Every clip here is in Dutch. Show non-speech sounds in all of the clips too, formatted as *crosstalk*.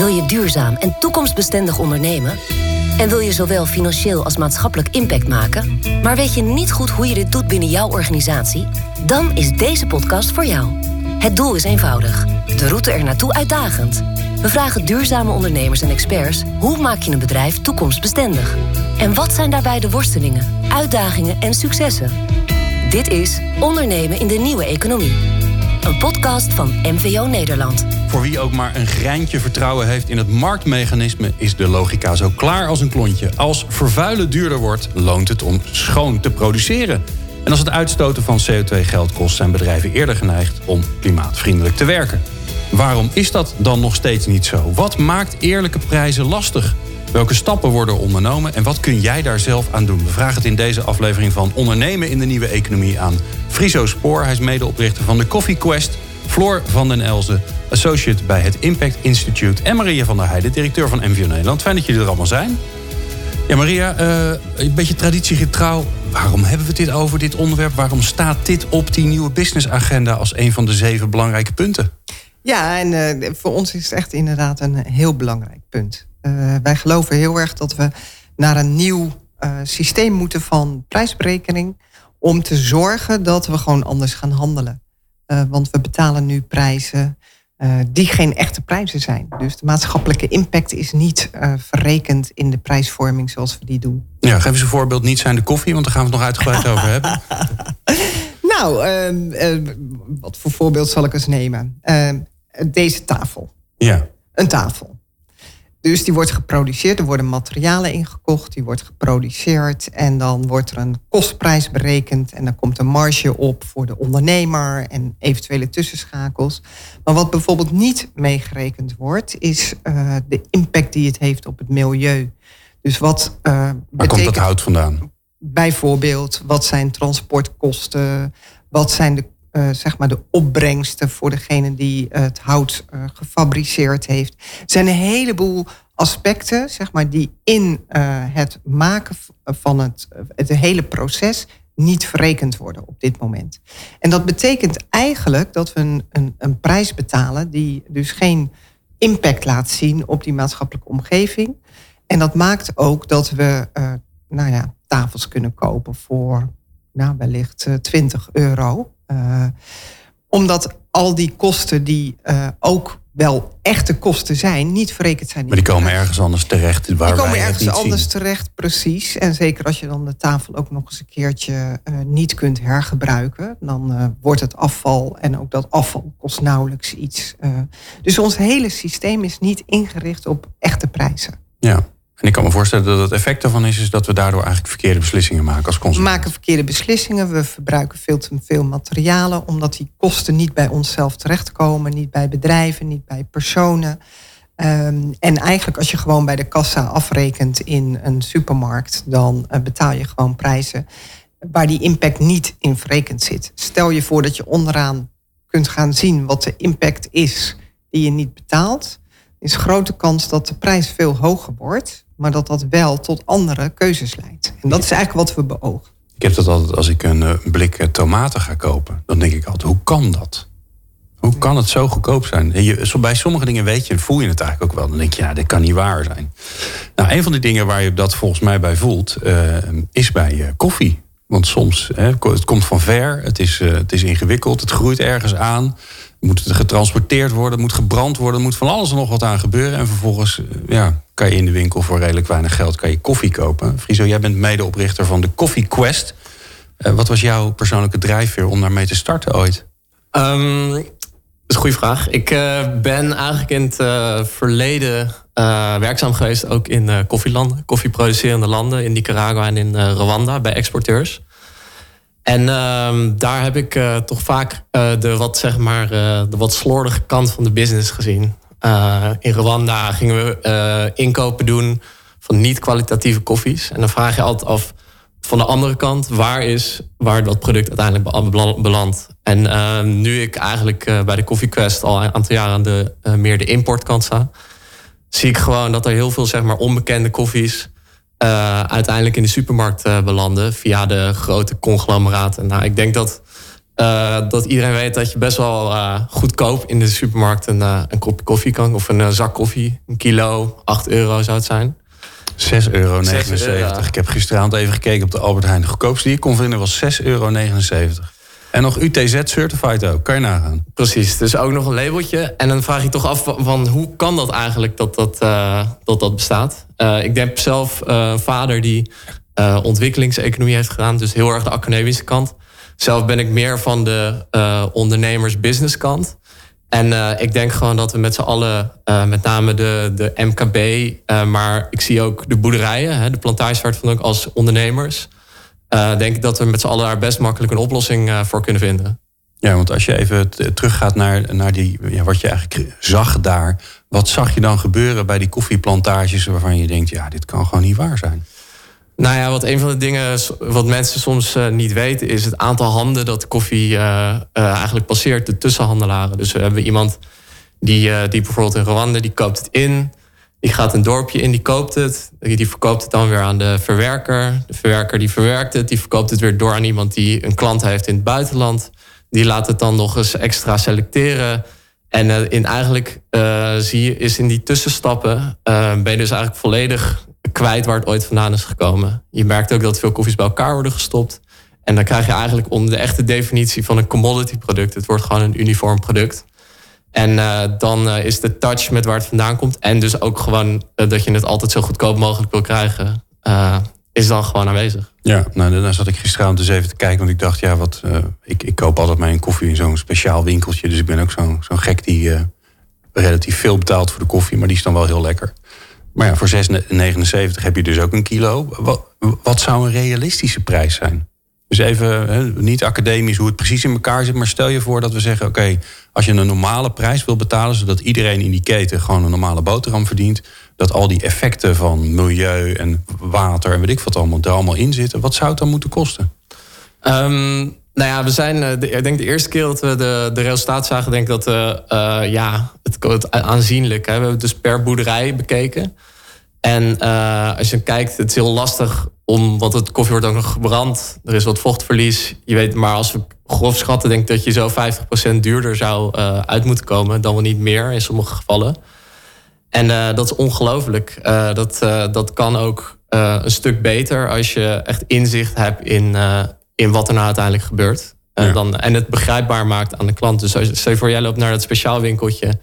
Wil je duurzaam en toekomstbestendig ondernemen? En wil je zowel financieel als maatschappelijk impact maken, maar weet je niet goed hoe je dit doet binnen jouw organisatie? Dan is deze podcast voor jou. Het doel is eenvoudig, de route er naartoe uitdagend. We vragen duurzame ondernemers en experts hoe maak je een bedrijf toekomstbestendig? En wat zijn daarbij de worstelingen, uitdagingen en successen? Dit is Ondernemen in de Nieuwe Economie. Een podcast van MVO Nederland. Voor wie ook maar een greintje vertrouwen heeft in het marktmechanisme... is de logica zo klaar als een klontje. Als vervuilen duurder wordt, loont het om schoon te produceren. En als het uitstoten van CO2 geld kost... zijn bedrijven eerder geneigd om klimaatvriendelijk te werken. Waarom is dat dan nog steeds niet zo? Wat maakt eerlijke prijzen lastig? Welke stappen worden ondernomen en wat kun jij daar zelf aan doen? We vragen het in deze aflevering van Ondernemen in de Nieuwe Economie aan Friso Spoor. Hij is medeoprichter van de Coffee Quest. Floor van den Elzen, associate bij het Impact Institute. En Maria van der Heijden, directeur van MVO Nederland. Fijn dat jullie er allemaal zijn. Ja, Maria, uh, een beetje traditiegetrouw. Waarom hebben we dit over, dit onderwerp? Waarom staat dit op die nieuwe businessagenda als een van de zeven belangrijke punten? Ja, en uh, voor ons is het echt inderdaad een heel belangrijk punt. Uh, wij geloven heel erg dat we naar een nieuw uh, systeem moeten van prijsberekening. Om te zorgen dat we gewoon anders gaan handelen. Uh, want we betalen nu prijzen die geen echte prijzen zijn. Dus de maatschappelijke impact is niet verrekend in de prijsvorming zoals we die doen. Ja, geef eens een voorbeeld. Niet zijn de koffie, want daar gaan we het nog uitgebreid over hebben. *laughs* nou, ehm, wat voor voorbeeld zal ik eens nemen? Ehm, deze tafel. Ja. Een tafel. Dus die wordt geproduceerd, er worden materialen ingekocht, die wordt geproduceerd en dan wordt er een kostprijs berekend en dan komt een marge op voor de ondernemer en eventuele tussenschakels. Maar wat bijvoorbeeld niet meegerekend wordt, is uh, de impact die het heeft op het milieu. Dus wat uh, Waar betekent, komt dat hout vandaan? Bijvoorbeeld, wat zijn transportkosten? Wat zijn de uh, zeg maar de opbrengsten voor degene die het hout uh, gefabriceerd heeft. Er zijn een heleboel aspecten zeg maar, die in het maken van het, het hele proces niet verrekend worden op dit moment. En dat betekent eigenlijk dat we een, een, een prijs betalen die dus geen impact laat zien op die maatschappelijke omgeving. En dat maakt ook dat we nou ja, tafels kunnen kopen voor nou, wellicht 20 euro. Uh, omdat al die kosten die uh, ook wel echte kosten zijn, niet verrekend zijn. Maar die komen ergens anders terecht. Waar die komen wij ergens anders zien. terecht, precies. En zeker als je dan de tafel ook nog eens een keertje uh, niet kunt hergebruiken, dan uh, wordt het afval en ook dat afval kost nauwelijks iets. dus ons hele systeem is niet ingericht op echte prijzen. Ja. En ik kan me voorstellen dat het effect daarvan is, is dat we daardoor eigenlijk verkeerde beslissingen maken als consument. We maken verkeerde beslissingen, we verbruiken veel te veel materialen, omdat die kosten niet bij onszelf terechtkomen, niet bij bedrijven, niet bij personen. Um, en eigenlijk als je gewoon bij de kassa afrekent in een supermarkt, dan uh, betaal je gewoon prijzen waar die impact niet in verrekend zit. Stel je voor dat je onderaan kunt gaan zien wat de impact is die je niet betaalt. Is grote kans dat de prijs veel hoger wordt maar dat dat wel tot andere keuzes leidt. En dat is eigenlijk wat we beogen. Ik heb dat altijd als ik een, blik tomaten ga kopen. Dan denk ik altijd, hoe kan dat? Hoe kan het zo goedkoop zijn? Bij sommige dingen weet je, voel je het eigenlijk ook wel. Dan denk je, ja, dit kan niet waar zijn. Nou, een van de dingen waar je dat volgens mij bij voelt, uh, is bij koffie. Want soms, hè, het komt van ver, het is, het is ingewikkeld, het groeit ergens aan moet het getransporteerd worden, moet gebrand worden, moet van alles en nog wat aan gebeuren. En vervolgens eh, ja, kan je in de winkel voor redelijk weinig geld kan je koffie kopen. Friso, jij bent medeoprichter van de Coffee Quest. Uh, wat was jouw persoonlijke drijfveer om daarmee te starten ooit? Um, dat is een goede vraag. Ik uh, ben eigenlijk in het verleden werkzaam geweest, ook in koffielanden, koffieproducerende landen, in Nicaragua en in Rwanda bij exporteurs. En uh, daar heb ik uh, toch vaak uh, de, wat, zeg maar, uh, de wat slordige kant van de business gezien. in Rwanda gingen we inkopen doen van niet-kwalitatieve koffies. En dan vraag je altijd af van de andere kant, waar is waar dat product uiteindelijk belandt. En ehm, nu ik eigenlijk bij de Coffee Quest al een aantal jaren aan de, meer de importkant sta, zie ik gewoon dat er heel veel zeg maar, onbekende koffies uh, uiteindelijk in de supermarkt uh, belanden via de grote conglomeraten. Nou, ik denk dat dat iedereen weet dat je best wel goedkoop in de supermarkt een, een kopje koffie kan. Of een zak koffie. Een kilo, 8 euro zou het zijn. 6,79 euro. Ik heb gisteravond even gekeken op de Albert Heijn. De goedkoopste die ik kon vinden was 6,79 euro. En nog UTZ-certified ook, kan je nagaan. Precies, dus ook nog een labeltje. En dan vraag je toch af van hoe kan dat eigenlijk dat dat, uh, dat, dat bestaat? Uh, ik heb zelf uh, een vader die ontwikkelingseconomie heeft gedaan. Dus heel erg de academische kant. Zelf ben ik meer van de ondernemers-business kant. En ik denk gewoon dat we met z'n allen, met name de, de MKB... maar ik zie ook de boerderijen, hè, de plantages waar ook als ondernemers uh, denk ik dat we met z'n allen daar best makkelijk een oplossing uh, voor kunnen vinden. Ja, want als je even teruggaat naar, naar die, ja, wat je eigenlijk zag daar. Wat zag je dan gebeuren bij die koffieplantages waarvan je denkt, ja, dit kan gewoon niet waar zijn? Nou ja, wat een van de dingen wat mensen soms uh, niet weten, is het aantal handen dat koffie eigenlijk passeert, de tussenhandelaren. Dus we hebben iemand die, die bijvoorbeeld in Rwanda, die koopt het in. Die gaat een dorpje in, die koopt het. Die verkoopt het dan weer aan de verwerker. De verwerker die verwerkt het. Die verkoopt het weer door aan iemand die een klant heeft in het buitenland. Die laat het dan nog eens extra selecteren. En uh, in eigenlijk uh, zie je, is in die tussenstappen uh, ben je dus eigenlijk volledig kwijt waar het ooit vandaan is gekomen. Je merkt ook dat veel koffies bij elkaar worden gestopt. En dan krijg je eigenlijk onder de echte definitie van een commodity product. Het wordt gewoon een uniform product. En uh, dan uh, is de touch met waar het vandaan komt. En dus ook gewoon uh, dat je het altijd zo goedkoop mogelijk wil krijgen. is dan gewoon aanwezig. Ja, nou, dan zat ik gisteravond dus even te kijken. Want ik dacht, ja, wat. ik, ik koop altijd mijn koffie in zo'n speciaal winkeltje. Dus ik ben ook zo'n zo'n gek die relatief veel betaalt voor de koffie. Maar die is dan wel heel lekker. Maar ja, voor 6,79 heb je dus ook een kilo. Wat, wat zou een realistische prijs zijn? Dus even, niet academisch hoe het precies in elkaar zit. Maar stel je voor dat we zeggen: oké, als je een normale prijs wil betalen, zodat iedereen in die keten gewoon een normale boterham verdient, dat al die effecten van milieu en water en weet ik wat allemaal er allemaal in zitten, wat zou het dan moeten kosten? Um, nou ja, we zijn, eh, ik denk de eerste keer dat we de, de resultaten zagen, denk ik dat uh, ja, het, het aanzienlijk. Hè. We hebben het dus per boerderij bekeken. En uh, als je kijkt, het is heel lastig om, want het koffie wordt ook nog gebrand. Er is wat vochtverlies. Je weet, maar als we grof schatten, denk ik dat je zo 50% duurder zou uh, uit moeten komen. Dan wel niet meer in sommige gevallen. En uh, dat is ongelooflijk. dat, dat kan ook een stuk beter als je echt inzicht hebt in, in wat er nou uiteindelijk gebeurt. Ja. dan, en het begrijpbaar maakt aan de klant. Dus als je voor jij loopt naar dat speciaal winkeltje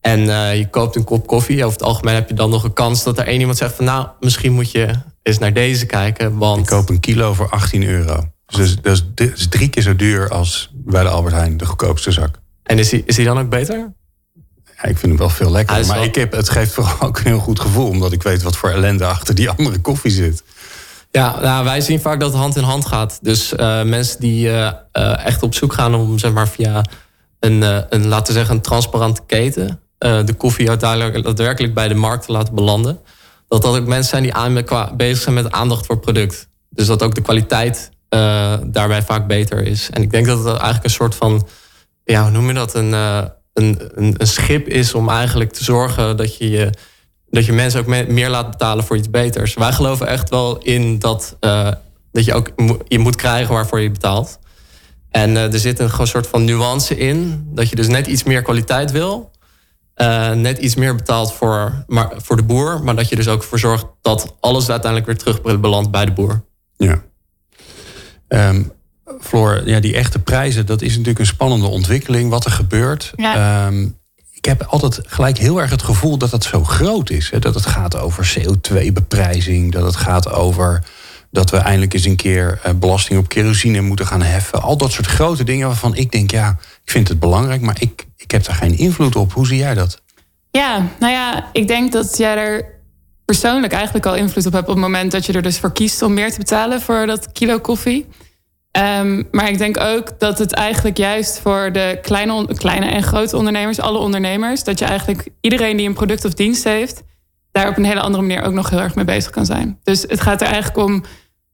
en uh, je koopt een kop koffie. Over het algemeen heb je dan nog een kans dat er één iemand zegt van nou, misschien moet je eens naar deze kijken. Want... Ik koop een kilo voor 18 euro. Dus dat is, drie keer zo duur als bij de Albert Heijn, de goedkoopste zak. En is die, is die dan ook beter? Ja, ik vind hem wel veel lekkerder. Maar ik heb, het geeft vooral ook een heel goed gevoel. Omdat ik weet wat voor ellende achter die andere koffie zit. Ja, nou, wij zien vaak dat het hand in hand gaat. Dus uh, mensen die uh, echt op zoek gaan om zeg maar, via een, een, laten we zeggen, een transparante keten uh, de koffie uiteindelijk daadwerkelijk bij de markt te laten belanden. Dat dat ook mensen zijn die aan, bezig zijn met aandacht voor product. Dus dat ook de kwaliteit uh, daarbij vaak beter is. En ik denk dat het eigenlijk een soort van, ja, hoe noem je dat? Een, een, een, een, schip is om eigenlijk te zorgen dat je, je, dat je mensen ook meer laat betalen voor iets beters. Wij geloven echt wel in dat, dat je ook je moet krijgen waarvoor je betaalt. En er zit een soort van nuance in. Dat je dus net iets meer kwaliteit wil. Uh, net iets meer betaald voor, maar, voor de boer. Maar dat je dus ook voor zorgt dat alles uiteindelijk weer terug belandt bij de boer. Ja. Um, Floor, ja, die echte prijzen, dat is natuurlijk een spannende ontwikkeling. Wat er gebeurt. Ja. Um, ik heb altijd gelijk heel erg het gevoel dat het zo groot is. Hè? Dat het gaat over CO2-beprijzing. Dat het gaat over dat we eindelijk eens een keer uh, belasting op kerosine moeten gaan heffen. Al dat soort grote dingen waarvan ik denk, ja, ik vind het belangrijk, maar ik ik heb daar geen invloed op. Hoe zie jij dat? Ja, nou ja, ik denk dat jij er persoonlijk eigenlijk al invloed op hebt op het moment dat je er dus voor kiest om meer te betalen voor dat kilo koffie. Um, maar ik denk ook dat het eigenlijk juist voor de kleine, kleine en grote ondernemers, alle ondernemers, dat je eigenlijk iedereen die een product of dienst heeft, daar op een hele andere manier ook nog heel erg mee bezig kan zijn. Dus het gaat er eigenlijk om,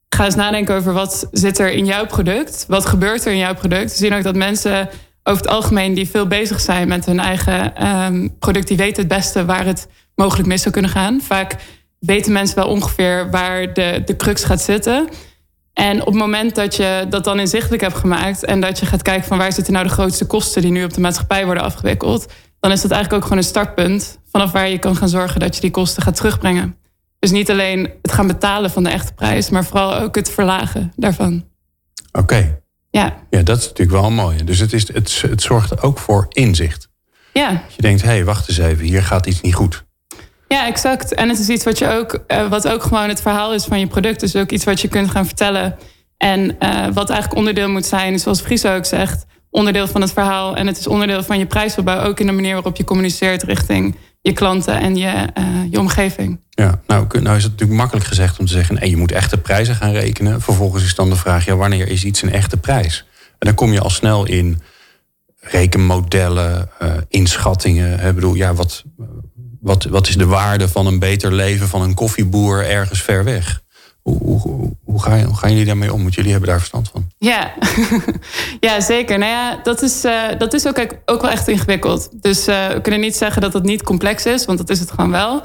ga eens nadenken over wat zit er in jouw product, wat gebeurt er in jouw product. We zien ook dat mensen over het algemeen die veel bezig zijn met hun eigen um, product, die weten het beste waar het mogelijk mis zou kunnen gaan. Vaak weten mensen wel ongeveer waar de, de crux gaat zitten. En op het moment dat je dat dan inzichtelijk hebt gemaakt en dat je gaat kijken van waar zitten nou de grootste kosten die nu op de maatschappij worden afgewikkeld, dan is dat eigenlijk ook gewoon een startpunt vanaf waar je kan gaan zorgen dat je die kosten gaat terugbrengen. Dus niet alleen het gaan betalen van de echte prijs, maar vooral ook het verlagen daarvan. Oké. Ja. Ja, dat is natuurlijk wel mooi. Dus het, is, het, het zorgt ook voor inzicht. Ja. Je denkt, hé, hey, wacht eens even, hier gaat iets niet goed. Ja, exact. En het is iets wat je ook, uh, wat ook gewoon het verhaal is van je product. Dus ook iets wat je kunt gaan vertellen. En uh, wat eigenlijk onderdeel moet zijn, zoals Fries ook zegt, onderdeel van het verhaal. En het is onderdeel van je prijsopbouw, ook in de manier waarop je communiceert richting je klanten en je, uh, je omgeving. Ja, nou, nou is het natuurlijk makkelijk gezegd om te zeggen, nee, je moet echte prijzen gaan rekenen. Vervolgens is dan de vraag, ja, wanneer is iets een echte prijs? En dan kom je al snel in rekenmodellen, inschattingen. Ik bedoel, ja, wat, wat, wat is de waarde van een beter leven van een koffieboer ergens ver weg? Hoe, gaan jullie daarmee om? Want jullie hebben daar verstand van. Ja, *laughs* ja zeker. Nou ja, dat is, uh, dat is ook, ook wel echt ingewikkeld. Dus uh, we kunnen niet zeggen dat het niet complex is, want dat is het gewoon wel.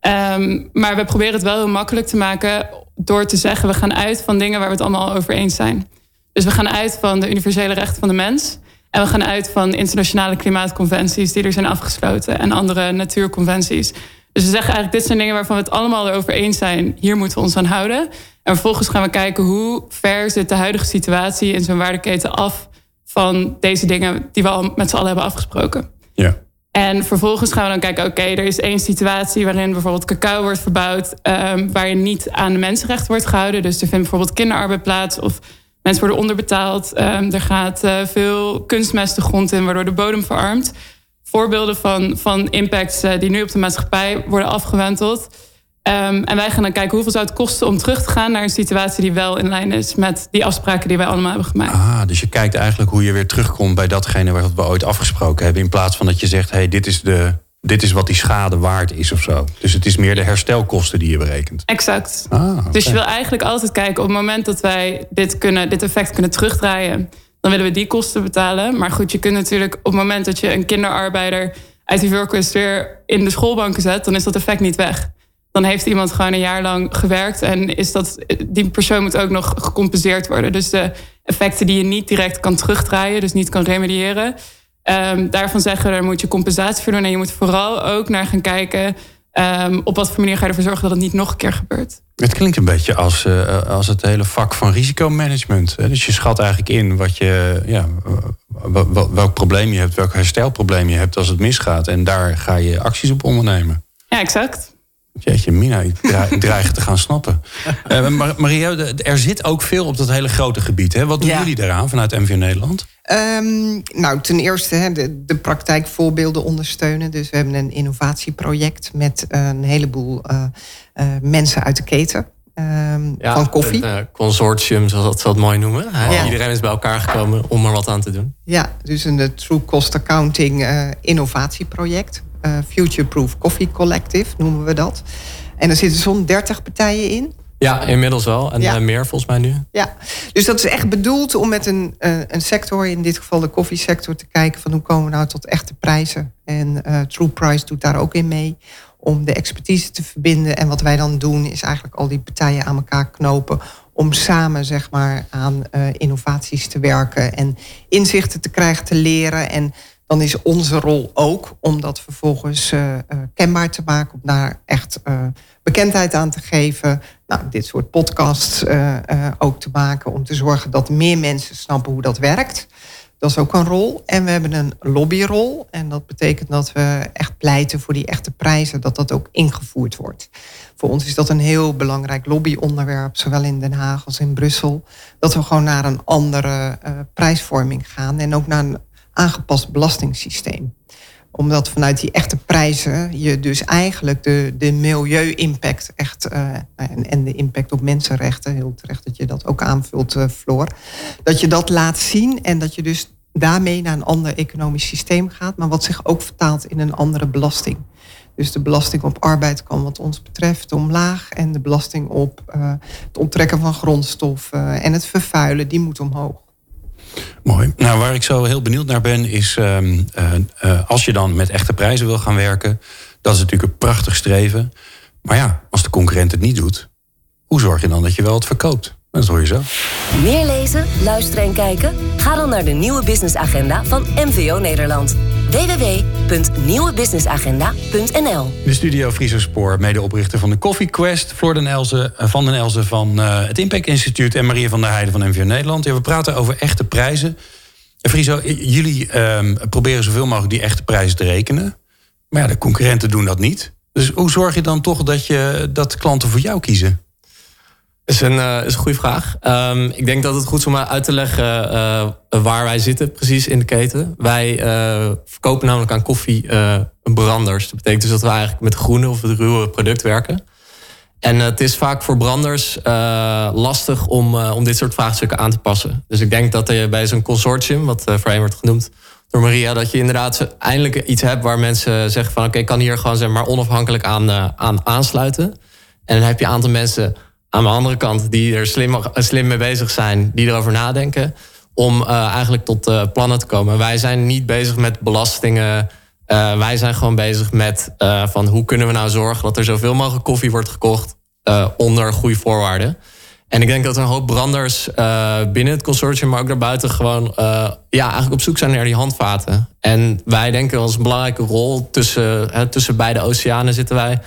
Um, maar we proberen het wel heel makkelijk te maken door te zeggen: we gaan uit van dingen waar we het allemaal over eens zijn. Dus we gaan uit van de universele rechten van de mens. En we gaan uit van internationale klimaatconventies die er zijn afgesloten en andere natuurconventies. Dus we zeggen eigenlijk, dit zijn dingen waarvan we het allemaal erover eens zijn. Hier moeten we ons aan houden. En vervolgens gaan we kijken hoe ver zit de huidige situatie in zo'n waardeketen af van deze dingen die we al met z'n allen hebben afgesproken. Ja. En vervolgens gaan we dan kijken, oké, er is één situatie waarin bijvoorbeeld cacao wordt verbouwd, um, waar je niet aan de mensenrechten wordt gehouden. Dus er vindt bijvoorbeeld kinderarbeid plaats of Mensen worden onderbetaald. Um, er gaat uh, veel kunstmest de grond in, waardoor de bodem verarmt. Voorbeelden van, van impacts uh, die nu op de maatschappij worden afgewenteld. Um, en wij gaan dan kijken hoeveel zou het kosten om terug te gaan naar een situatie die wel in lijn is met die afspraken die wij allemaal hebben gemaakt. Ah, dus je kijkt eigenlijk hoe je weer terugkomt bij datgene wat we ooit afgesproken hebben. In plaats van dat je zegt, hé, hey, dit is de dit is wat die schade waard is of zo. Dus het is meer de herstelkosten die je berekent. Exact. Ah, okay. Dus je wil eigenlijk altijd kijken op het moment dat wij dit, kunnen, dit effect kunnen terugdraaien, dan willen we die kosten betalen. Maar goed, je kunt natuurlijk op het moment dat je een kinderarbeider uit die workwist weer in de schoolbanken zet, dan is dat effect niet weg. Dan heeft iemand gewoon een jaar lang gewerkt en is dat, die persoon moet ook nog gecompenseerd worden. Dus de effecten die je niet direct kan terugdraaien, dus niet kan remediëren, Um, daarvan zeggen, daar moet je compensatie voor doen. En je moet vooral ook naar gaan kijken... Um, op wat voor manier ga je ervoor zorgen dat het niet nog een keer gebeurt. Het klinkt een beetje als, uh, als het hele vak van risicomanagement. Dus je schat eigenlijk in wat je, ja, welk probleem je hebt, welk herstelprobleem je hebt als het misgaat. En daar ga je acties op ondernemen. Ja, exact. Jeetje, Mina, ik *laughs* dreig te gaan snappen. Uh, Maria, er zit ook veel op dat hele grote gebied. Hè? Wat doen ja. jullie daaraan vanuit MVO Nederland? Um, nou, ten eerste hè, de, de praktijkvoorbeelden ondersteunen. Dus we hebben een innovatieproject met een heleboel uh, uh, mensen uit de keten. Um, ja, van koffie. Een consortium, zoals dat ze dat mooi noemen. Ja. Iedereen is bij elkaar gekomen om er wat aan te doen. Ja, dus een True Cost Accounting innovatieproject. Uh, Future Proof Coffee Collective noemen we dat. En er zitten zo'n 30 partijen in. Ja, inmiddels wel. En ja. uh, meer volgens mij nu. Ja, dus dat is echt bedoeld om met een, uh, een sector, in dit geval de koffiesector, te kijken van hoe komen we nou tot echte prijzen. En True Price doet daar ook in mee. Om de expertise te verbinden. En wat wij dan doen, is eigenlijk al die partijen aan elkaar knopen. Om samen zeg maar aan innovaties te werken. En inzichten te krijgen, te leren. En dan is onze rol ook om dat vervolgens uh, uh, kenbaar te maken, om daar echt uh, bekendheid aan te geven. Nou, dit soort podcasts ook te maken, om te zorgen dat meer mensen snappen hoe dat werkt. Dat is ook een rol. En we hebben een lobbyrol. En dat betekent dat we echt pleiten voor die echte prijzen, dat dat ook ingevoerd wordt. Voor ons is dat een heel belangrijk lobbyonderwerp, zowel in Den Haag als in Brussel. Dat we gewoon naar een andere prijsvorming gaan en ook naar een aangepast belastingssysteem. Omdat vanuit die echte prijzen je dus eigenlijk de, de milieu-impact echt uh, en, en, de impact op mensenrechten, heel terecht dat je dat ook aanvult, uh, Floor. Dat je dat laat zien en dat je dus daarmee naar een ander economisch systeem gaat, maar wat zich ook vertaalt in een andere belasting. Dus de belasting op arbeid kan wat ons betreft omlaag. En de belasting op uh, het onttrekken van grondstoffen en het vervuilen, die moet omhoog. Mooi. Nou, waar ik zo heel benieuwd naar ben, is uh, uh, als je dan met echte prijzen wil gaan werken, dat is natuurlijk een prachtig streven. Maar ja, als de concurrent het niet doet, hoe zorg je dan dat je wel het verkoopt? Dat hoor je zo. Meer lezen, luisteren en kijken? Ga dan naar de nieuwe businessagenda van MVO Nederland. www.nieuwebusinessagenda.nl De studio Friso Spoor, medeoprichter van de Coffee Quest... Floor den Elze, eh, van den Elze van uh, het Impact Instituut... en Maria van der Heijden van MVO Nederland. We praten over echte prijzen. En Friso, jullie um, proberen zoveel mogelijk die echte prijzen te rekenen. Maar ja, de concurrenten doen dat niet. Dus hoe zorg je dan toch dat, je, dat klanten voor jou kiezen? Is een, uh, is een goede vraag. Um, ik denk dat het goed is om uit te leggen uh, waar wij zitten precies in de keten. Wij uh, verkopen namelijk aan koffie branders. Dat betekent dus dat we eigenlijk met groene of het ruwe product werken. En het is vaak voor branders lastig om, om dit soort vraagstukken aan te passen. Dus ik denk dat je bij zo'n consortium, wat voorheen wordt genoemd door Maria, dat je inderdaad eindelijk iets hebt waar mensen zeggen van oké, ik kan hier gewoon zeg maar onafhankelijk aan, aan aansluiten. En dan heb je een aantal mensen aan de andere kant die er slim, slim mee bezig zijn, die erover nadenken. Om uh, eigenlijk tot uh, plannen te komen. Wij zijn niet bezig met belastingen. Wij zijn gewoon bezig met van hoe kunnen we nou zorgen dat er zoveel mogelijk koffie wordt gekocht onder goede voorwaarden. En ik denk dat een hoop branders binnen het consortium, maar ook daarbuiten, gewoon ja, eigenlijk op zoek zijn naar die handvaten. En wij denken als een belangrijke rol tussen, tussen beide oceanen zitten wij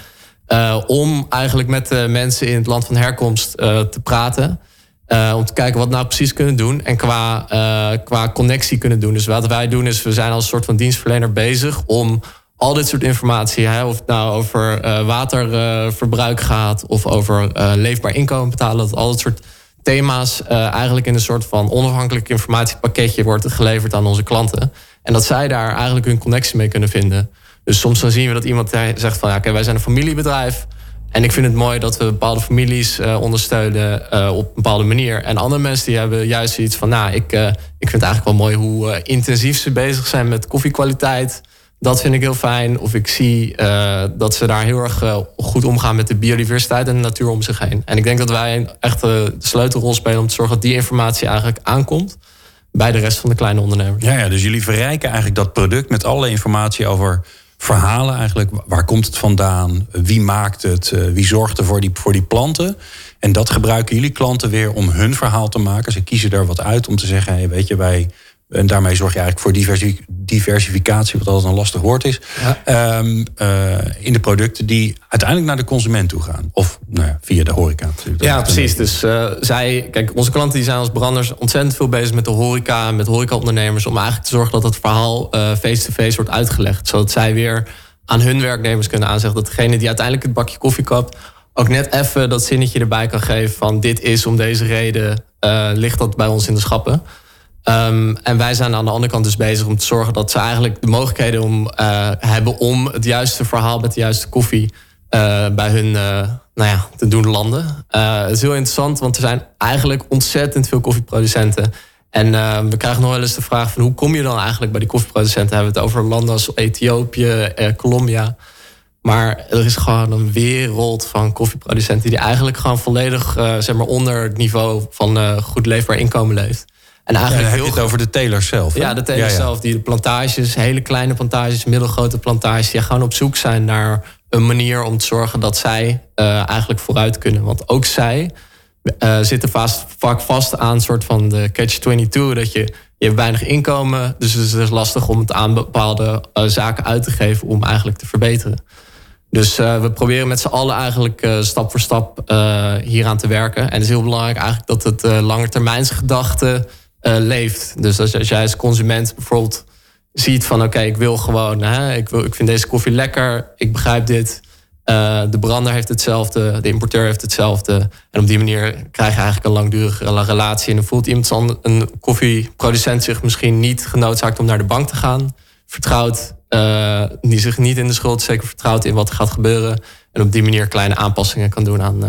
om eigenlijk met de mensen in het land van herkomst uh, te praten. Uh, om te kijken wat we nou precies kunnen doen. En qua, qua connectie kunnen doen. Dus wat wij doen is, we zijn als soort van dienstverlener bezig om al dit soort informatie, hè, of het nou over waterverbruik gaat of over leefbaar inkomen betalen, dat al dat soort thema's eigenlijk in een soort van onafhankelijk informatiepakketje wordt geleverd aan onze klanten. En dat zij daar eigenlijk hun connectie mee kunnen vinden. Dus soms dan zien we dat iemand zegt van ja, oké, wij zijn een familiebedrijf. En ik vind het mooi dat we bepaalde families uh, ondersteunen uh, op een bepaalde manier. En andere mensen die hebben juist zoiets van, nou, ik, uh, ik vind het eigenlijk wel mooi hoe intensief ze bezig zijn met koffiekwaliteit. Dat vind ik heel fijn. Of ik zie dat ze daar heel erg goed omgaan met de biodiversiteit en de natuur om zich heen. En ik denk dat wij echt de sleutelrol spelen om te zorgen dat die informatie eigenlijk aankomt bij de rest van de kleine ondernemers. Ja, ja dus jullie verrijken eigenlijk dat product met alle informatie over verhalen eigenlijk. Waar komt het vandaan? Wie maakt het? Eh, wie zorgt er voor die, voor die planten? En dat gebruiken jullie klanten weer om hun verhaal te maken. Ze kiezen er wat uit om te zeggen: hey, weet je, wij en daarmee zorg je eigenlijk voor diversificatie, wat altijd een lastig woord is. Ehm, eh, in de producten die uiteindelijk naar de consument toe gaan. Of nou ja, via de horeca. Ja, precies. Dus uh, zij, kijk, onze klanten die zijn als branders ontzettend veel bezig met de horeca en met horecaondernemers. Om eigenlijk te zorgen dat het verhaal eh, face-to-face wordt uitgelegd. Zodat zij weer aan hun werknemers kunnen aanzeggen dat degene die uiteindelijk het bakje koffie koopt. ook net even dat zinnetje erbij kan geven van dit is om deze reden. ligt dat bij ons in de schappen. Um, en wij zijn aan de andere kant dus bezig om te zorgen dat ze eigenlijk de mogelijkheden om, uh, hebben om het juiste verhaal met de juiste koffie uh, bij hun uh, nou ja, te doen landen. het is heel interessant, want er zijn eigenlijk ontzettend veel koffieproducenten. En we krijgen nog wel eens de vraag van hoe kom je dan eigenlijk bij die koffieproducenten? Hebben we het over landen als Ethiopië, Colombia. Maar er is gewoon een wereld van koffieproducenten die eigenlijk gewoon volledig zeg maar onder het niveau van goed leefbaar inkomen leeft. En eigenlijk ja, heb je het over de telers zelf. Ja, de telers zelf. Die de plantages, hele kleine plantages, middelgrote plantages, die gewoon op zoek zijn naar een manier om te zorgen dat zij uh, eigenlijk vooruit kunnen. Want ook zij uh, zitten vast, vaak vast aan een soort van de catch-22. Dat je, je hebt weinig inkomen, dus het is dus lastig om het aan bepaalde uh, zaken uit te geven om eigenlijk te verbeteren. Dus we proberen met z'n allen eigenlijk stap voor stap hieraan te werken. En het is heel belangrijk eigenlijk dat het langetermijnsgedachte uh, leeft. Dus als, jij als consument bijvoorbeeld ziet van oké, ik wil gewoon, hè, ik, wil, ik vind deze koffie lekker, ik begrijp dit. Uh, de brander heeft hetzelfde, de importeur heeft hetzelfde. En op die manier krijg je eigenlijk een langdurige relatie. En dan voelt iemand, een koffieproducent zich misschien niet genoodzaakt om naar de bank te gaan. Vertrouwt, uh, die zich niet in de schuld, zeker vertrouwt in wat er gaat gebeuren. En op die manier kleine aanpassingen kan doen aan,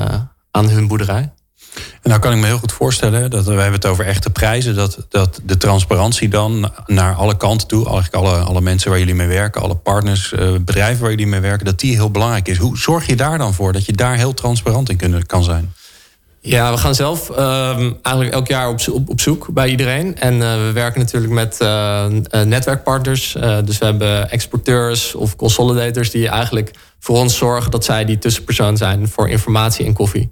aan hun boerderij. En nou kan ik me heel goed voorstellen, dat we hebben het over echte prijzen, dat, dat de transparantie dan naar alle kanten toe, eigenlijk alle, alle mensen waar jullie mee werken, alle partners, eh, bedrijven waar jullie mee werken, dat die heel belangrijk is. Hoe zorg je daar dan voor dat je daar heel transparant in kunnen, kan zijn? Ja, we gaan zelf uh, eigenlijk elk jaar op, op, zoek bij iedereen. En uh, we werken natuurlijk met uh, netwerkpartners. dus we hebben exporteurs of consolidators die eigenlijk voor ons zorgen dat zij die tussenpersoon zijn voor informatie en koffie.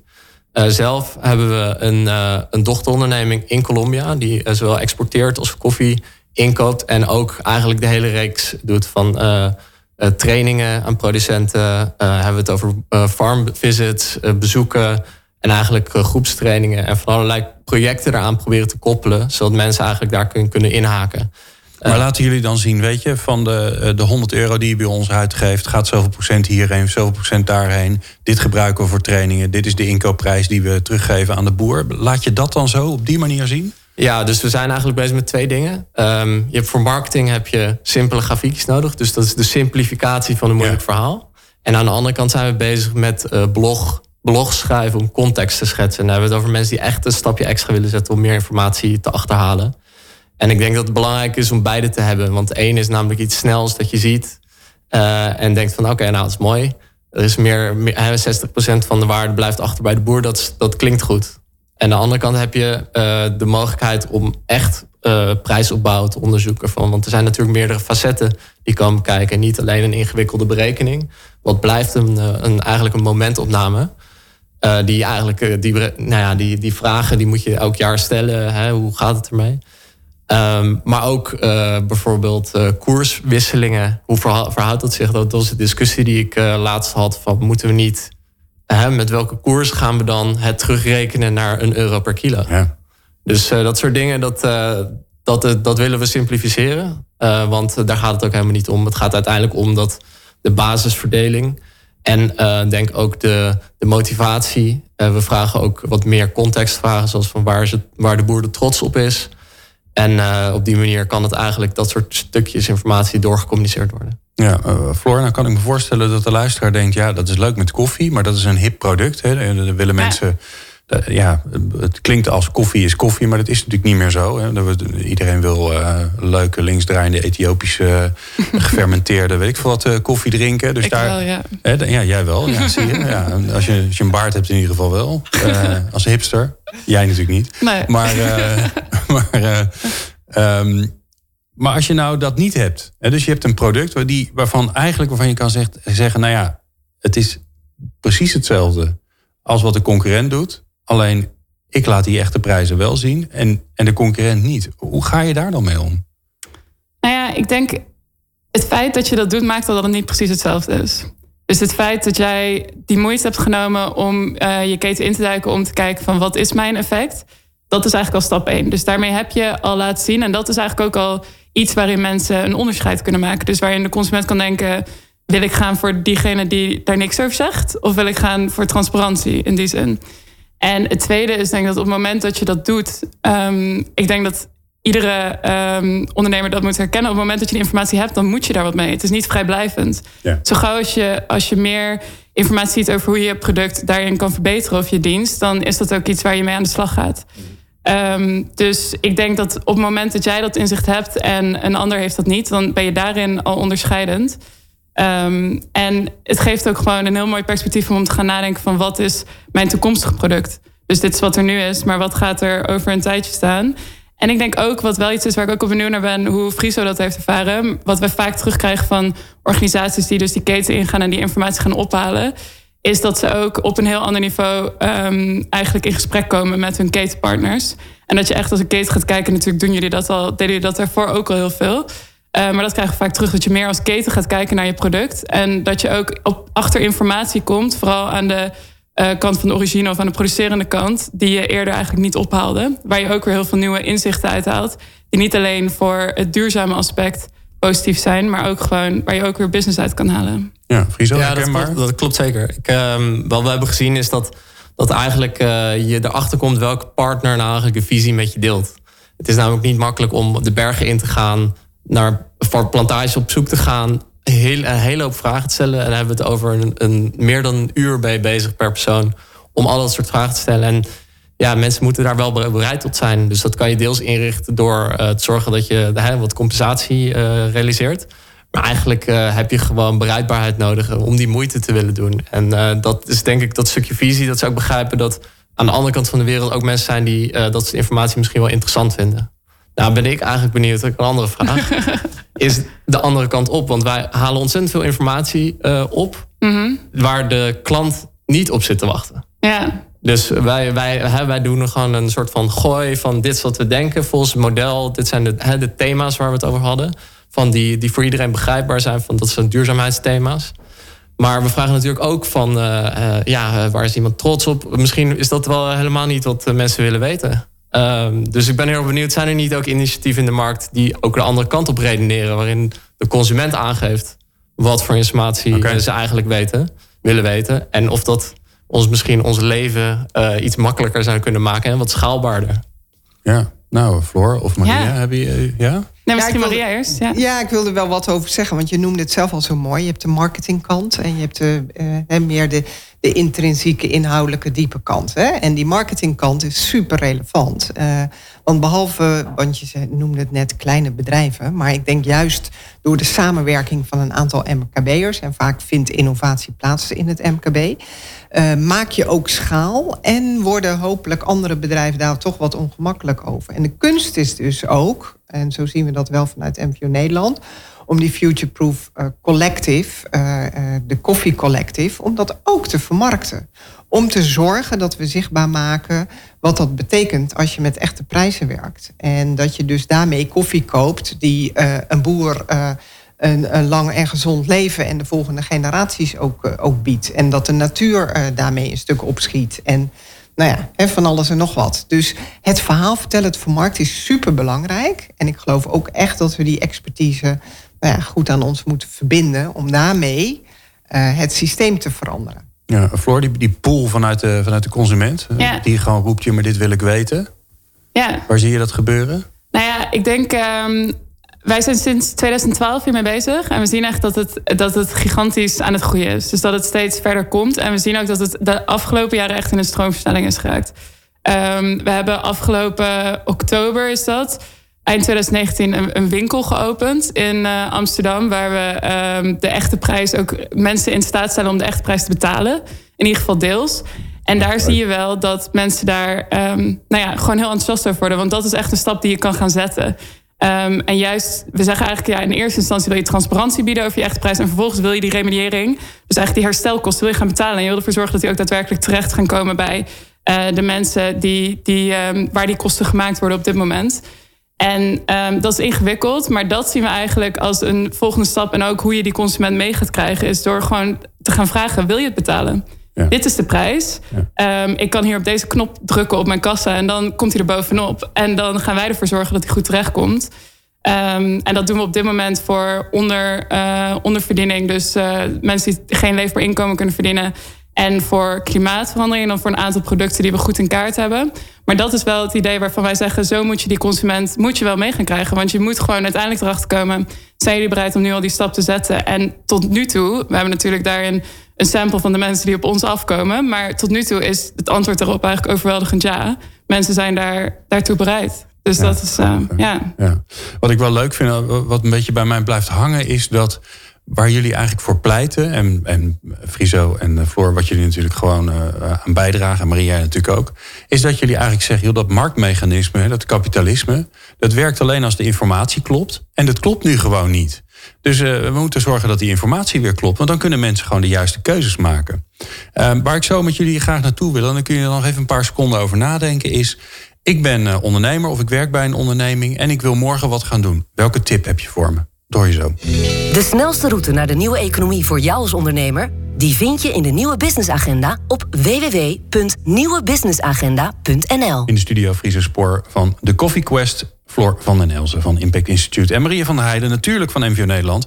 Zelf hebben we een, een dochteronderneming in Colombia, die zowel exporteert als koffie inkoopt. En ook eigenlijk de hele reeks doet van trainingen aan producenten. hebben we het over farm visits, bezoeken. En eigenlijk groepstrainingen en van allerlei projecten eraan proberen te koppelen. Zodat mensen eigenlijk daar kunnen, kunnen inhaken. Maar laten jullie dan zien, weet je, van de, eh, de 100 euro die je bij ons uitgeeft, gaat zoveel procent hierheen, zoveel procent daarheen. Dit gebruiken we voor trainingen. Dit is de inkoopprijs die we teruggeven aan de boer. Laat je dat dan zo op die manier zien? Ja, dus we zijn eigenlijk bezig met twee dingen. Um, je hebt voor marketing heb je simpele grafiekjes nodig. Dus dat is de simplificatie van een moeilijk verhaal. En aan de andere kant zijn we bezig met uh, blog, blogs schrijven om context te schetsen. En dan hebben we het over mensen die echt een stapje extra willen zetten om meer informatie te achterhalen. En ik denk dat het belangrijk is om beide te hebben. Want één is namelijk iets snels dat je ziet. Uh, en denkt van oké, nou dat is mooi. Er is meer, meer 60% van de waarde blijft achter bij de boer. Dat, dat klinkt goed. En aan de andere kant heb je uh, de mogelijkheid om echt uh, prijsopbouw te onderzoeken. Van, want er zijn natuurlijk meerdere facetten die komen kijken. Niet alleen een ingewikkelde berekening. Wat blijft een, een, eigenlijk een momentopname. Die eigenlijk, die, nou ja, die, die vragen die moet je elk jaar stellen. Hè, hoe gaat het ermee? Um, maar ook uh, bijvoorbeeld uh, koerswisselingen. Hoe verhoudt dat zich? Dat was de discussie die ik uh, laatst had. Van moeten we niet, met welke koers gaan we dan het terugrekenen naar een euro per kilo? Ja. Dus dat soort dingen, dat, dat, dat willen we simplificeren. want daar gaat het ook helemaal niet om. Het gaat uiteindelijk om dat de basisverdeling. En denk ook de, de motivatie. we vragen ook wat meer contextvragen. Zoals van waar, is het, waar de boer er trots op is. En uh, op die manier kan het eigenlijk dat soort stukjes informatie doorgecommuniceerd worden. Ja, uh, Floor, nou kan ik me voorstellen dat de luisteraar denkt... ja, dat is leuk met koffie, maar dat is een hip product. Hè. Dan willen mensen ja, het klinkt als koffie is koffie, maar dat is natuurlijk niet meer zo. Hè. Iedereen wil uh, leuke linksdraaiende Ethiopische *laughs* gefermenteerde, weet ik veel wat, uh, koffie drinken. Dus ik daar, wel, ja. Hè, ja, jij wel, ja, zie je. *laughs* Ja, als, je als je een baard hebt in ieder geval wel. Uh, als hipster. Jij natuurlijk niet. Nee. Maar, *laughs* maar, um, maar als je nou dat niet hebt, hè, dus je hebt een product waar die, waarvan eigenlijk waarvan je kan zegt, zeggen, nou ja, het is precies hetzelfde als wat de concurrent doet. Alleen ik laat die echte prijzen wel zien en, en de concurrent niet. Hoe ga je daar dan mee om? Nou ja, ik denk het feit dat je dat doet maakt al dat het niet precies hetzelfde is. Dus het feit dat jij die moeite hebt genomen om uh, je keten in te duiken om te kijken van wat is mijn effect, dat is eigenlijk al stap één. Dus daarmee heb je al laten zien en dat is eigenlijk ook al iets waarin mensen een onderscheid kunnen maken. Dus waarin de consument kan denken, wil ik gaan voor diegene die daar niks over zegt, of wil ik gaan voor transparantie in die zin? En het tweede is denk ik dat op het moment dat je dat doet, um, ik denk dat iedere um, ondernemer dat moet herkennen. Op het moment dat je die informatie hebt, dan moet je daar wat mee. Het is niet vrijblijvend. Ja. Zo gauw als je, als je meer informatie ziet over hoe je je product daarin kan verbeteren of je dienst, dan is dat ook iets waar je mee aan de slag gaat. Um, dus ik denk dat op het moment dat jij dat inzicht hebt en een ander heeft dat niet, dan ben je daarin al onderscheidend. Um, en het geeft ook gewoon een heel mooi perspectief om te gaan nadenken van wat is mijn toekomstig product. Dus dit is wat er nu is, maar wat gaat er over een tijdje staan? En ik denk ook, wat wel iets is waar ik ook op benieuwd naar ben, hoe Friso dat heeft ervaren. Wat we vaak terugkrijgen van organisaties die dus die keten ingaan en die informatie gaan ophalen. Is dat ze ook op een heel ander niveau um, eigenlijk in gesprek komen met hun ketenpartners. En dat je echt als een keten gaat kijken, natuurlijk doen jullie dat al, deden jullie dat daarvoor ook al heel veel. Uh, maar dat krijgen we vaak terug dat je meer als keten gaat kijken naar je product. En dat je ook op, achter informatie komt, vooral aan de uh, kant van de origine of aan de producerende kant, die je eerder eigenlijk niet ophaalde. Waar je ook weer heel veel nieuwe inzichten uithaalt. Die niet alleen voor het duurzame aspect positief zijn, maar ook gewoon waar je ook weer business uit kan halen. Ja, Friso, ja dat, klopt, dat klopt zeker. Ik, uh, wat we hebben gezien is dat, dat eigenlijk uh, je erachter komt welke partner nou eigenlijk een visie met je deelt. Het is namelijk niet makkelijk om de bergen in te gaan naar voor plantages op zoek te gaan. Heel, een hele hoop vragen te stellen. En dan hebben we het over een, een, meer dan een uur bij bezig per persoon. Om al dat soort vragen te stellen. En ja, mensen moeten daar wel bereid tot zijn. Dus dat kan je deels inrichten door uh, te zorgen dat je uh, wat compensatie uh, realiseert. Maar eigenlijk uh, heb je gewoon bereidbaarheid nodig om die moeite te willen doen. En dat is denk ik dat stukje visie. Dat ze ook begrijpen dat aan de andere kant van de wereld ook mensen zijn die dat soort informatie misschien wel interessant vinden. Nou ben ik eigenlijk benieuwd, een andere vraag. *laughs* is de andere kant op. Want wij halen ontzettend veel informatie uh, op... Mm -hmm. waar de klant niet op zit te wachten. Ja. Dus wij, wij, wij doen gewoon een soort van gooi van dit is wat we denken volgens het model. Dit zijn de, hè, de thema's waar we het over hadden. Van die, die voor iedereen begrijpbaar zijn. Van dat zijn duurzaamheidsthema's. Maar we vragen natuurlijk ook van, uh, ja, waar is iemand trots op? Misschien is dat wel helemaal niet wat mensen willen weten. Um, dus ik ben heel benieuwd, zijn er niet ook initiatieven in de markt die ook de andere kant op redeneren, waarin de consument aangeeft wat voor informatie ze eigenlijk weten, willen weten. En of dat ons misschien ons leven uh, iets makkelijker zou kunnen maken en wat schaalbaarder. Ja, nou, Floor of Maria, ja. heb je. ja? Nee, misschien ja, Maria eerst. Ja. ja, ik wilde wel wat over zeggen, want je noemde het zelf al zo mooi. Je hebt de marketingkant en je hebt de, uh, meer de, de intrinsieke, inhoudelijke, diepe kant. Hè? En die marketingkant is super relevant. Uh, want behalve, want je noemde het net kleine bedrijven, maar ik denk juist door de samenwerking van een aantal MKB'ers, en vaak vindt innovatie plaats in het MKB, uh, maak je ook schaal en worden hopelijk andere bedrijven daar toch wat ongemakkelijk over. En de kunst is dus ook, en zo zien we dat wel vanuit MVO Nederland, om die Futureproof uh, Collective, uh, de Coffee Collective, om dat ook te vermarkten. Om te zorgen dat we zichtbaar maken wat dat betekent als je met echte prijzen werkt. En dat je dus daarmee koffie koopt die een boer een, een, lang en gezond leven en de volgende generaties ook, ook biedt. En dat de natuur daarmee een stuk opschiet. En nou ja, van alles en nog wat. Dus het verhaal vertellen, het vermarkten is super belangrijk. En ik geloof ook echt dat we die expertise nou ja, goed aan ons moeten verbinden om daarmee uh, het systeem te veranderen. Ja, Floor, die, die pool vanuit de, vanuit de consument, ja. die gewoon roept je, maar dit wil ik weten. Ja. Waar zie je dat gebeuren? Nou ja, ik denk, um, wij zijn sinds 2012 hiermee bezig. En we zien echt dat het, dat het gigantisch aan het groeien is. Dus dat het steeds verder komt. En we zien ook dat het de afgelopen jaren echt in een stroomversnelling is geraakt. Um, we hebben afgelopen oktober is dat eind 2019 een, winkel geopend in uh, Amsterdam. Waar we um, de echte prijs ook mensen in staat stellen om de echte prijs te betalen. In ieder geval deels. En daar zie je wel dat mensen daar um, nou ja, gewoon heel enthousiast over worden. Want dat is echt een stap die je kan gaan zetten. Um, en juist, we zeggen eigenlijk, ja, in eerste instantie wil je transparantie bieden over je echte prijs. En vervolgens wil je die remediëring, dus eigenlijk die herstelkosten, wil je gaan betalen. En je wil ervoor zorgen dat die ook daadwerkelijk terecht gaan komen bij uh, de mensen die, die, um, waar die kosten gemaakt worden op dit moment. En um, dat is ingewikkeld, maar dat zien we eigenlijk als een volgende stap. En ook hoe je die consument mee gaat krijgen, is door gewoon te gaan vragen: wil je het betalen? Ja. Dit is de prijs. Ja. Um, ik kan hier op deze knop drukken op mijn kassa en dan komt hij er bovenop. En dan gaan wij ervoor zorgen dat hij goed terechtkomt. Um, en dat doen we op dit moment voor onder, uh, onderverdiening. Dus uh, mensen die geen leefbaar inkomen kunnen verdienen. En voor klimaatverandering en dan voor een aantal producten die we goed in kaart hebben. Maar dat is wel het idee waarvan wij zeggen: zo moet je die consument moet je wel mee gaan krijgen. Want je moet gewoon uiteindelijk erachter komen: zijn jullie bereid om nu al die stap te zetten? En tot nu toe, we hebben natuurlijk daarin een sample van de mensen die op ons afkomen. Maar tot nu toe is het antwoord erop eigenlijk overweldigend ja. Mensen zijn daar, daartoe bereid. Dus ja, dat is, uh, ja. ja. Wat ik wel leuk vind, wat een beetje bij mij blijft hangen, is dat waar jullie eigenlijk voor pleiten, en, en Friso en eh, Floor, wat jullie natuurlijk gewoon uh, aan bijdragen, en Maria natuurlijk ook, is dat jullie eigenlijk zeggen, joh, dat marktmechanisme, dat kapitalisme, dat werkt alleen als de informatie klopt. En dat klopt nu gewoon niet. Dus we moeten zorgen dat die informatie weer klopt, want dan kunnen mensen gewoon de juiste keuzes maken. Uh, waar ik zo met jullie graag naartoe wil, en dan kun je er nog even een paar seconden over nadenken, is. Ik ben ondernemer of ik werk bij een onderneming en ik wil morgen wat gaan doen. Welke tip heb je voor me? Door je zo. De snelste route naar de nieuwe economie voor jou als ondernemer... die vind je in de Nieuwe Business Agenda op www.nieuwebusinessagenda.nl. In de studio Friese Spoor van de Coffee Quest... Floor van den Elzen van Impact Institute... en Maria van der Heijden, natuurlijk van MVO Nederland...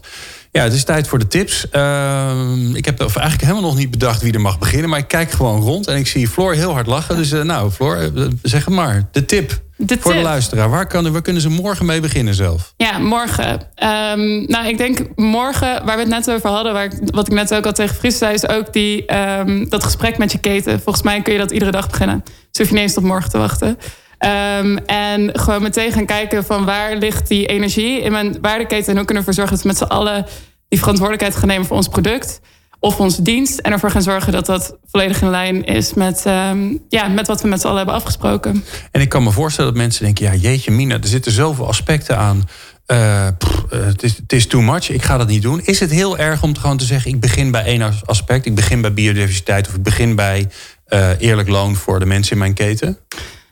Ja, het is tijd voor de tips. Uh, ik heb eigenlijk helemaal nog niet bedacht wie er mag beginnen. Maar ik kijk gewoon rond en ik zie Floor heel hard lachen. Dus uh, nou, Floor, uh, zeg maar. De tip. De voor de luisteraar. Waar, kan, waar kunnen ze morgen mee beginnen zelf? Ja, morgen. Um, nou, ik denk morgen, waar we het net over hadden... Waar ik, wat ik net ook al tegen Fries zei... is ook die, um, dat gesprek met je keten. Volgens mij kun je dat iedere dag beginnen. Dus hoef je niet eens tot morgen te wachten. Um, en gewoon meteen gaan kijken van waar ligt die energie in mijn waardeketen... en hoe kunnen we ervoor zorgen dat we met z'n allen die verantwoordelijkheid gaan nemen voor ons product of onze dienst. En ervoor gaan zorgen dat dat volledig in lijn is met, um, ja, met wat we met z'n allen hebben afgesproken. En ik kan me voorstellen dat mensen denken: ja, jeetje, Mina, er zitten zoveel aspecten aan. Pff, uh, het, is, het is too much, ik ga dat niet doen. Is het heel erg om gewoon te zeggen: ik begin bij één aspect, ik begin bij biodiversiteit of ik begin bij eerlijk loon voor de mensen in mijn keten?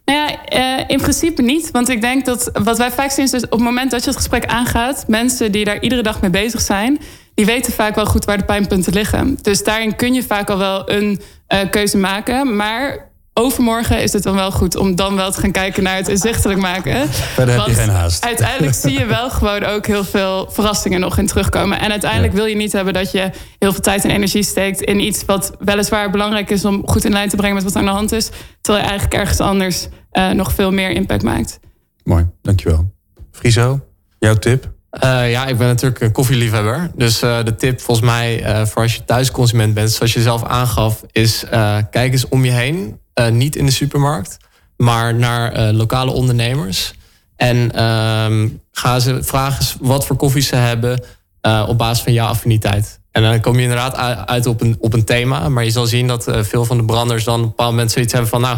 Nou ja, in principe niet. Want ik denk dat wat wij vaak zien is dus op het moment dat je het gesprek aangaat, mensen die daar iedere dag mee bezig zijn, die weten vaak wel goed waar de pijnpunten liggen. Dus daarin kun je vaak al wel een keuze maken. Maar overmorgen is het dan wel goed om dan wel te gaan kijken naar het inzichtelijk maken. Verder heb je geen haast. Uiteindelijk zie je wel gewoon ook heel veel verrassingen nog in terugkomen. En uiteindelijk wil je niet hebben dat je heel veel tijd en energie steekt in iets wat weliswaar belangrijk is om goed in lijn te brengen met wat aan de hand is. Terwijl je eigenlijk ergens anders uh, nog veel meer impact maakt. Mooi, dankjewel. Friso, jouw tip? Uh, ja, ik ben natuurlijk een koffieliefhebber. Dus uh, de tip volgens mij voor als je thuisconsument bent, zoals je zelf aangaf, is kijk eens om je heen. Uh, niet in de supermarkt, maar naar uh, lokale ondernemers. En um, ga ze vragen wat voor koffies ze hebben uh, op basis van jouw affiniteit. En dan kom je inderdaad uit op een, op een thema. Maar je zal zien dat veel van de branders dan op een bepaald moment zoiets hebben van... nou,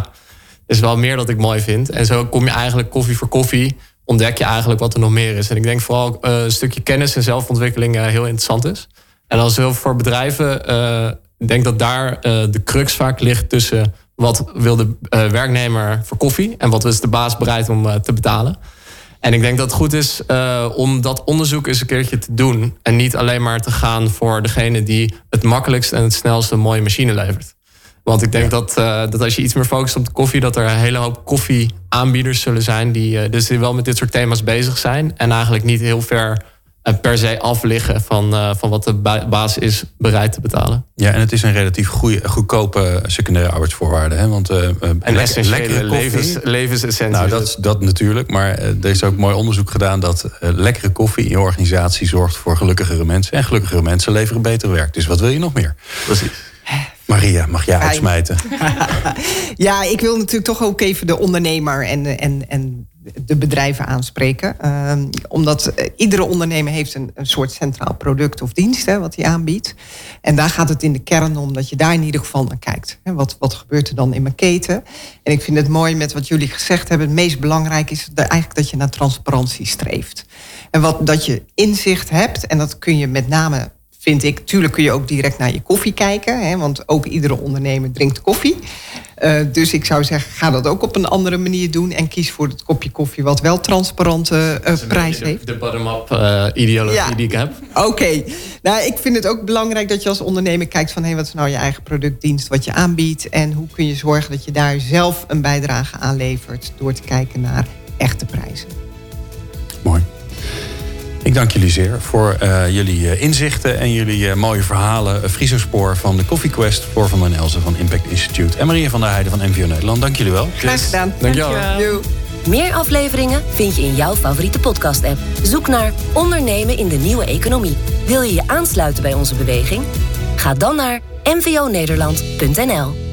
is wel meer dat ik mooi vind. En zo kom je eigenlijk koffie voor koffie... ontdek je eigenlijk wat er nog meer is. En ik denk vooral een stukje kennis en zelfontwikkeling heel interessant is. En als heel voor bedrijven... ik denk dat daar de crux vaak ligt tussen wat wil de uh, werknemer voor koffie en wat is de baas bereid om uh, te betalen. En ik denk dat het goed is uh, om dat onderzoek eens een keertje te doen. En niet alleen maar te gaan voor degene die het makkelijkst en het snelst een mooie machine levert. Want ik denk dat, dat als je iets meer focust op de koffie, dat er een hele hoop koffieaanbieders zullen zijn die, dus die wel met dit soort thema's bezig zijn. En eigenlijk niet heel ver per se afliggen van, uh, van wat de baas is bereid te betalen. Ja, en het is een relatief goede, goedkope secundaire arbeidsvoorwaarde. Hè? Want, uh, en essentiële levens, levensessentie. Nou, dat, dat natuurlijk. Maar uh, er is ook mooi onderzoek gedaan dat lekkere koffie in je organisatie zorgt voor gelukkigere mensen. En gelukkigere mensen leveren beter werk. Dus wat wil je nog meer? Precies. Maria, mag jij uitsmijten? *laughs* ja, ik wil natuurlijk toch ook even de ondernemer en, en, en de bedrijven aanspreken. Uh, omdat eh, iedere ondernemer heeft een, een, soort centraal product of dienst hè, wat hij aanbiedt. En daar gaat het in de kern om dat je daar in ieder geval naar kijkt. Hè, wat, wat gebeurt er dan in mijn keten? En ik vind het mooi met wat jullie gezegd hebben. Het meest belangrijk is eigenlijk dat je naar transparantie streeft. En wat, dat je inzicht hebt, en dat kun je met name vind ik. Tuurlijk kun je ook direct naar je koffie kijken. Hè, want ook iedere ondernemer drinkt koffie. Uh, dus ik zou zeggen, ga dat ook op een andere manier doen. En kies voor het kopje koffie wat wel transparante uh, prijs de, heeft. De bottom-up uh, ideologie ja. die ik heb. *laughs* Oké. Okay. Nou, ik vind het ook belangrijk dat je als ondernemer kijkt van... Hey, wat is nou je eigen productdienst, wat je aanbiedt... en hoe kun je zorgen dat je daar zelf een bijdrage aan levert... door te kijken naar echte prijzen. Ik dank jullie zeer voor uh, jullie uh, inzichten en jullie uh, mooie verhalen. Friso Spoor van de Coffee Quest, voor van den Elzen van Impact Institute en Maria van der Heijden van MVO Nederland. Dank jullie wel. Graag gedaan. Dank je wel. Meer afleveringen vind je in jouw favoriete podcast-app. Zoek naar Ondernemen in de Nieuwe Economie. Wil je je aansluiten bij onze beweging? Ga dan naar mvonederland.nl.